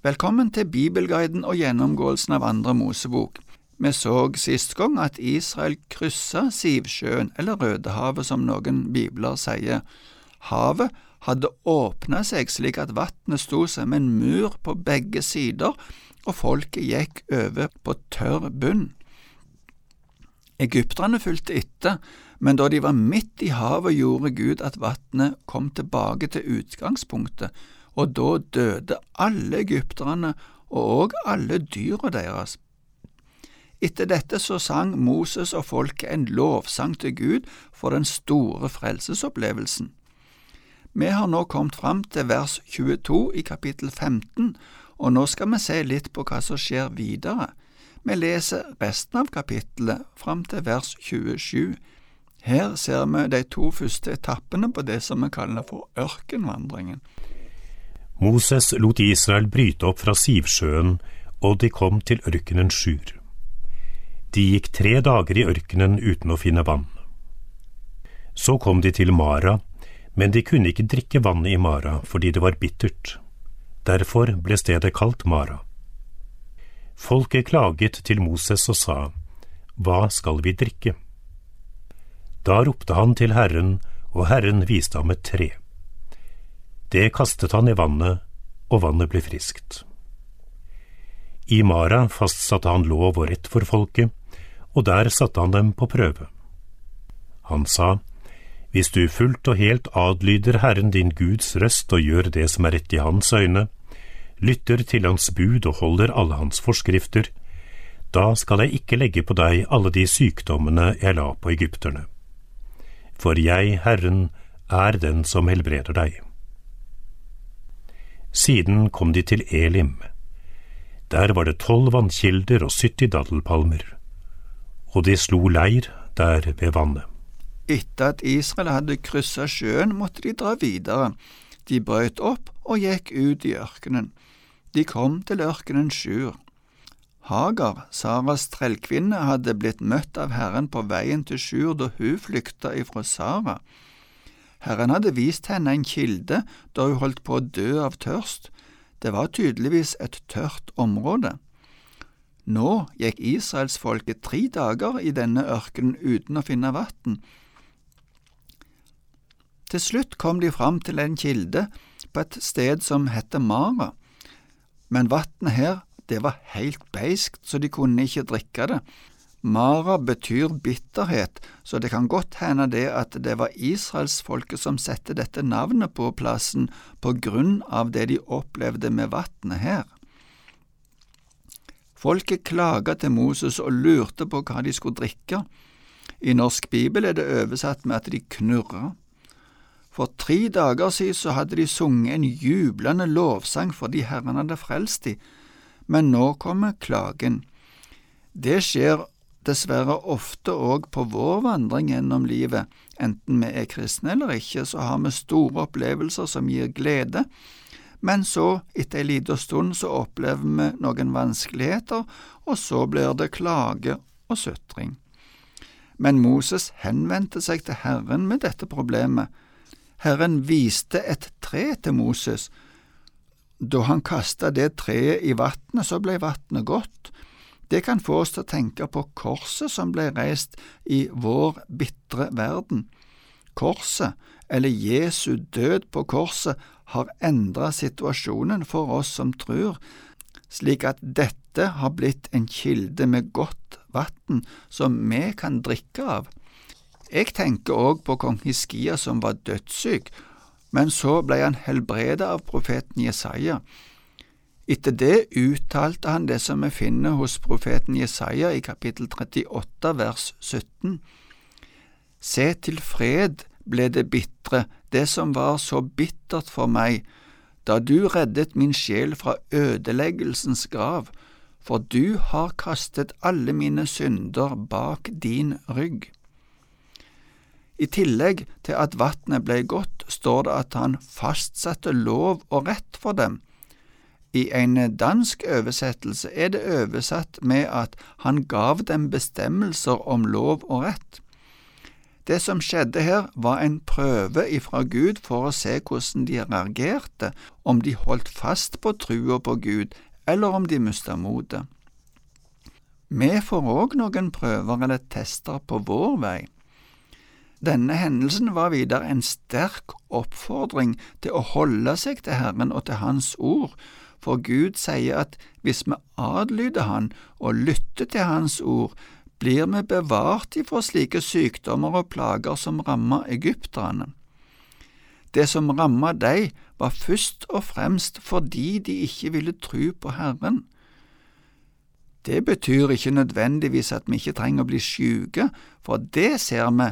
Velkommen til Bibelguiden og gjennomgåelsen av Andre Mosebok. Vi så sist gang at Israel kryssa Sivsjøen, eller Rødehavet som noen bibler sier. Havet hadde åpna seg slik at vannet sto som en mur på begge sider, og folket gikk over på tørr bunn. Egypterne fulgte etter, men da de var midt i havet, gjorde Gud at vannet kom tilbake til utgangspunktet, og da døde alle egypterne og alle dyra deres. Etter dette så sang Moses og folket en lovsang til Gud for den store frelsesopplevelsen. Vi har nå kommet fram til vers 22 i kapittel 15, og nå skal vi se litt på hva som skjer videre. Vi leser resten av kapittelet fram til vers 27. Her ser vi de to første etappene på det som vi kaller for ørkenvandringen. Moses lot Israel bryte opp fra Sivsjøen, og de kom til ørkenen Sjur. De gikk tre dager i ørkenen uten å finne vann. Så kom de til Mara, men de kunne ikke drikke vannet i Mara fordi det var bittert. Derfor ble stedet kalt Mara. Folket klaget til Moses og sa, Hva skal vi drikke? Da ropte han til Herren, og Herren viste ham et tre. Det kastet han i vannet, og vannet ble friskt. I Mara fastsatte han lov og rett for folket, og der satte han dem på prøve. Han sa, Hvis du fullt og helt adlyder Herren din Guds røst og gjør det som er rett i hans øyne, lytter til hans bud og holder alle hans forskrifter, da skal jeg ikke legge på deg alle de sykdommene jeg la på egypterne. For jeg, Herren, er den som helbreder deg. Siden kom de til Elim. Der var det tolv vannkilder og sytti daddelpalmer, og de slo leir der ved vannet. Etter at Israel hadde kryssa sjøen, måtte de dra videre. De brøt opp og gikk ut i ørkenen. De kom til ørkenen Sjur. Hagar, Saras trellkvinne, hadde blitt møtt av Herren på veien til Sjur da hun flykta ifra Sara. Herren hadde vist henne en kilde da hun holdt på å dø av tørst. Det var tydeligvis et tørt område. Nå gikk israelsfolket tre dager i denne ørkenen uten å finne vann. Til slutt kom de fram til en kilde på et sted som heter Mara, men vannet her, det var helt beiskt, så de kunne ikke drikke det. Mara betyr bitterhet, så det kan godt hende det at det var israelsfolket som satte dette navnet på plassen på grunn av det de opplevde med vannet her. Folket klaga til Moses og lurte på hva de skulle drikke. I norsk bibel er det oversatt med at de knurra. For tre dager siden så hadde de sunget en jublende lovsang fordi Herren hadde frelst dem, men nå kommer klagen. Det skjer dessverre ofte òg på vår vandring gjennom livet, enten vi er kristne eller ikke, så har vi store opplevelser som gir glede, men så, etter ei lita stund, så opplever vi noen vanskeligheter, og så blir det klage og sutring. Men Moses henvendte seg til Herren med dette problemet. Herren viste et tre til Moses. Da han kasta det treet i vatnet, så ble vatnet godt, det kan få oss til å tenke på korset som ble reist i vår bitre verden. Korset, eller Jesu død på korset, har endret situasjonen for oss som tror, slik at dette har blitt en kilde med godt vann som vi kan drikke av. Jeg tenker òg på kong Hiskia som var dødssyk, men så ble han helbredet av profeten Jesaja. Etter det uttalte han det som vi finner hos profeten Jesaja i kapittel 38 vers 17. Se til fred ble det bitre, det som var så bittert for meg, da du reddet min sjel fra ødeleggelsens grav, for du har kastet alle mine synder bak din rygg. I tillegg til at vannet ble godt, står det at han fastsatte lov og rett for dem, i en dansk oversettelse er det oversatt med at han gav dem bestemmelser om lov og rett. Det som skjedde her, var en prøve ifra Gud for å se hvordan de reagerte, om de holdt fast på trua på Gud, eller om de mista motet. Vi får òg noen prøver eller tester på vår vei. Denne hendelsen var videre en sterk oppfordring til å holde seg til Herren og til Hans ord, for Gud sier at hvis vi adlyder Han og lytter til Hans ord, blir vi bevart ifra slike sykdommer og plager som rammer egypterne. Det som rammet dem, var først og fremst fordi de ikke ville tro på Herren. Det betyr ikke nødvendigvis at vi ikke trenger å bli syke, for det ser vi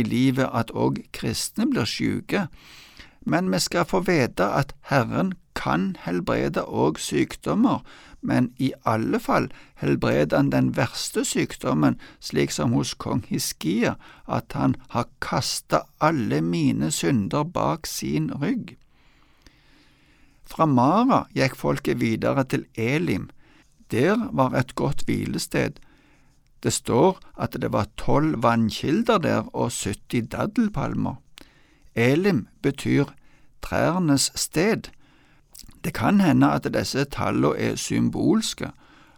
i livet at òg kristne blir syke, men vi skal få vite at Herren kan helbrede òg sykdommer, men i alle fall helbreder han den verste sykdommen, slik som hos kong Hiskia, at han har kasta alle mine synder bak sin rygg. Fra Mara gikk folket videre til Elim. Der var et godt hvilested. Det står at det var tolv vannkilder der og 70 daddelpalmer. Elim betyr trærnes sted. Det kan hende at disse tallene er symbolske,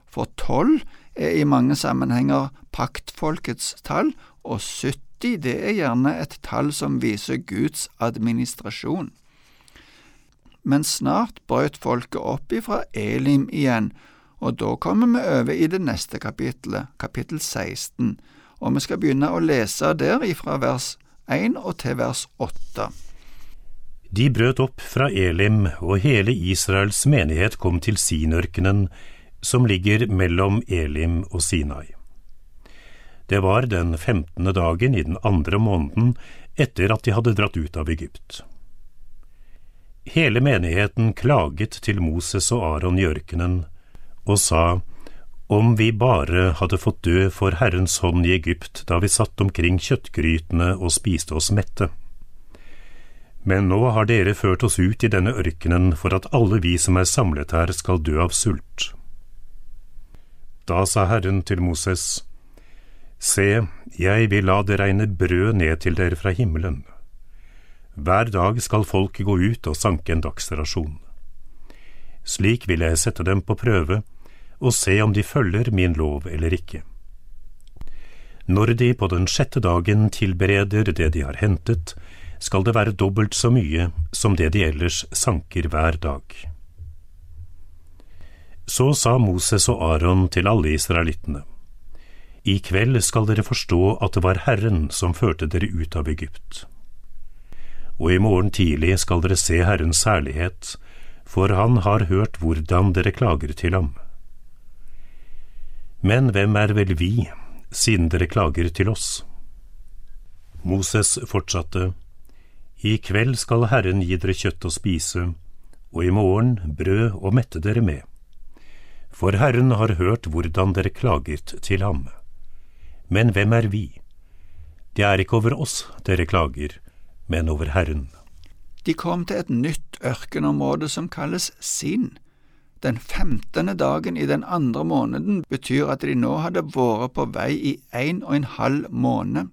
for tolv er i mange sammenhenger paktfolkets tall, og 70 det er gjerne et tall som viser Guds administrasjon. Men snart brøt folket opp ifra Elim igjen, og da kommer vi over i det neste kapittelet, kapittel 16, og vi skal begynne å lese der ifra vers 1 og til vers 8. De brøt opp fra Elim, og hele Israels menighet kom til Sinørkenen, som ligger mellom Elim og Sinai. Det var den femtende dagen i den andre måneden etter at de hadde dratt ut av Egypt. Hele menigheten klaget til Moses og Aron i ørkenen og sa, Om vi bare hadde fått dø for Herrens hånd i Egypt da vi satt omkring kjøttgrytene og spiste oss mette. Men nå har dere ført oss ut i denne ørkenen for at alle vi som er samlet her skal dø av sult. Da sa Herren til Moses, Se, jeg vil la det regne brød ned til dere fra himmelen. Hver dag skal folk gå ut og sanke en dagsrasjon. Slik vil jeg sette dem på prøve og se om de følger min lov eller ikke. Når de på den sjette dagen tilbereder det de har hentet, skal det være dobbelt så mye som det de ellers sanker hver dag. Så sa Moses og Aron til alle israelittene, I kveld skal dere forstå at det var Herren som førte dere ut av Egypt. Og i morgen tidlig skal dere se Herrens herlighet, for han har hørt hvordan dere klager til ham. Men hvem er vel vi, siden dere klager til oss? Moses fortsatte, i kveld skal Herren gi dere kjøtt å spise, og i morgen brød å mette dere med. For Herren har hørt hvordan dere klaget til ham. Men hvem er vi? Det er ikke over oss dere klager, men over Herren. De kom til et nytt ørkenområde som kalles Sin. Den femtende dagen i den andre måneden betyr at de nå hadde vært på vei i en og en halv måned.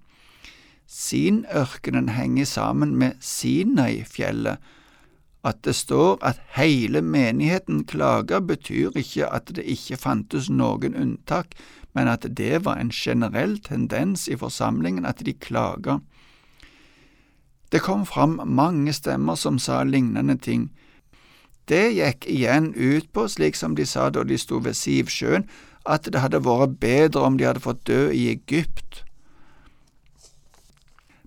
Sinørkenen henger sammen med Sinai-fjellet. At det står at hele menigheten klager, betyr ikke at det ikke fantes noen unntak, men at det var en generell tendens i forsamlingen at de klaga. Det kom fram mange stemmer som sa lignende ting. Det gikk igjen ut på, slik som de sa da de sto ved Sivsjøen, at det hadde vært bedre om de hadde fått dø i Egypt.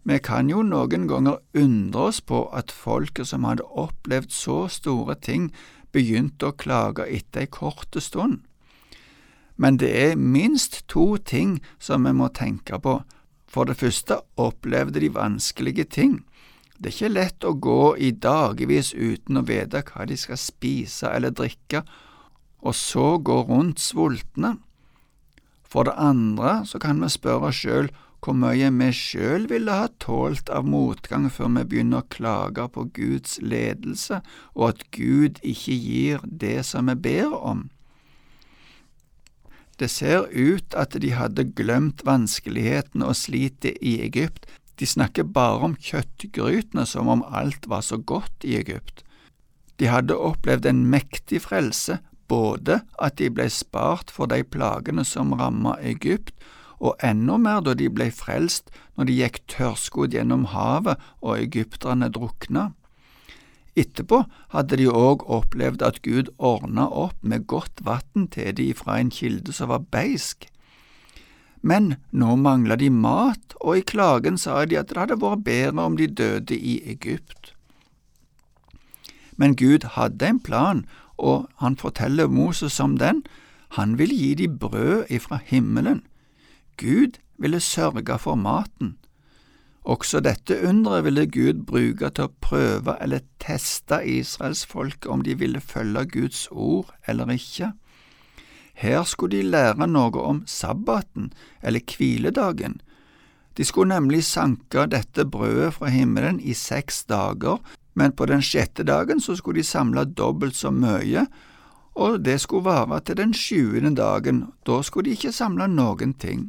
Vi kan jo noen ganger undre oss på at folket som hadde opplevd så store ting, begynte å klage etter ei korte stund. Men det er minst to ting som vi må tenke på. For det første opplevde de vanskelige ting. Det er ikke lett å gå i dagevis uten å vite hva de skal spise eller drikke, og så gå rundt sultne. For det andre så kan vi spørre oss sjøl hvor mye vi sjøl ville ha tålt av motgang før vi begynner å klage på Guds ledelse, og at Gud ikke gir det som vi ber om. Det ser ut at de hadde glemt vanskelighetene og slitet i Egypt, De snakker bare om kjøttgrytene som om alt var så godt i Egypt. De hadde opplevd en mektig frelse, både at de ble spart for de plagene som ramma Egypt, og enda mer da de ble frelst når de gikk tørrskodd gjennom havet og egypterne drukna. Etterpå hadde de òg opplevd at Gud ordna opp med godt vann til de fra en kilde som var beisk. Men nå mangla de mat, og i klagen sa de at det hadde vært bedre om de døde i Egypt. Men Gud hadde en plan, og han forteller Moses om den. Han vil gi de brød ifra himmelen. Gud ville sørge for maten. Også dette underet ville Gud bruke til å prøve eller teste israelsfolket om de ville følge Guds ord eller ikke. Her skulle de lære noe om sabbaten, eller hviledagen. De skulle nemlig sanke dette brødet fra himmelen i seks dager, men på den sjette dagen så skulle de samle dobbelt så mye, og det skulle vare til den sjuende dagen, da skulle de ikke samle noen ting.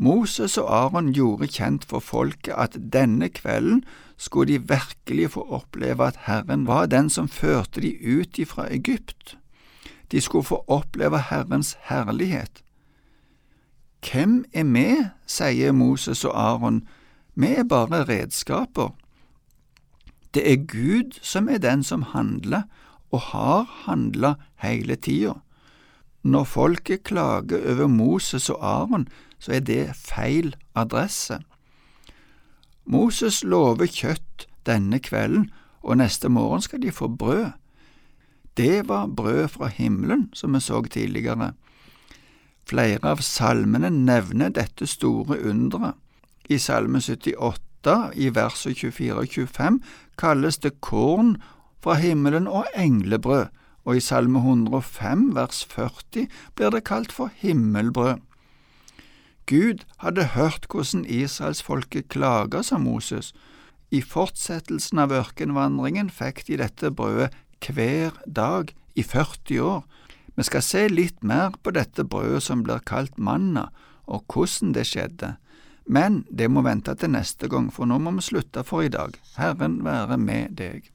Moses og Aron gjorde kjent for folket at denne kvelden skulle de virkelig få oppleve at Herren var den som førte de ut ifra Egypt. De skulle få oppleve Herrens herlighet. Hvem er vi, sier Moses og Aron, vi er bare redskaper. Det er Gud som er den som handler, og har handla hele tida. Når folket klager over Moses og Aron, så er det feil adresse. Moses lover kjøtt denne kvelden, og neste morgen skal de få brød. Det var brød fra himmelen, som vi så tidligere. Flere av salmene nevner dette store underet. I Salme 78, i versene 24 og 25, kalles det korn fra himmelen og englebrød, og i Salme 105, vers 40, blir det kalt for himmelbrød. Gud hadde hørt hvordan israelsfolket klaga, sa Moses. I fortsettelsen av ørkenvandringen fikk de dette brødet hver dag i 40 år. Vi skal se litt mer på dette brødet som blir kalt manna, og hvordan det skjedde. Men det må vente til neste gang, for nå må vi slutte for i dag. Herren være med deg.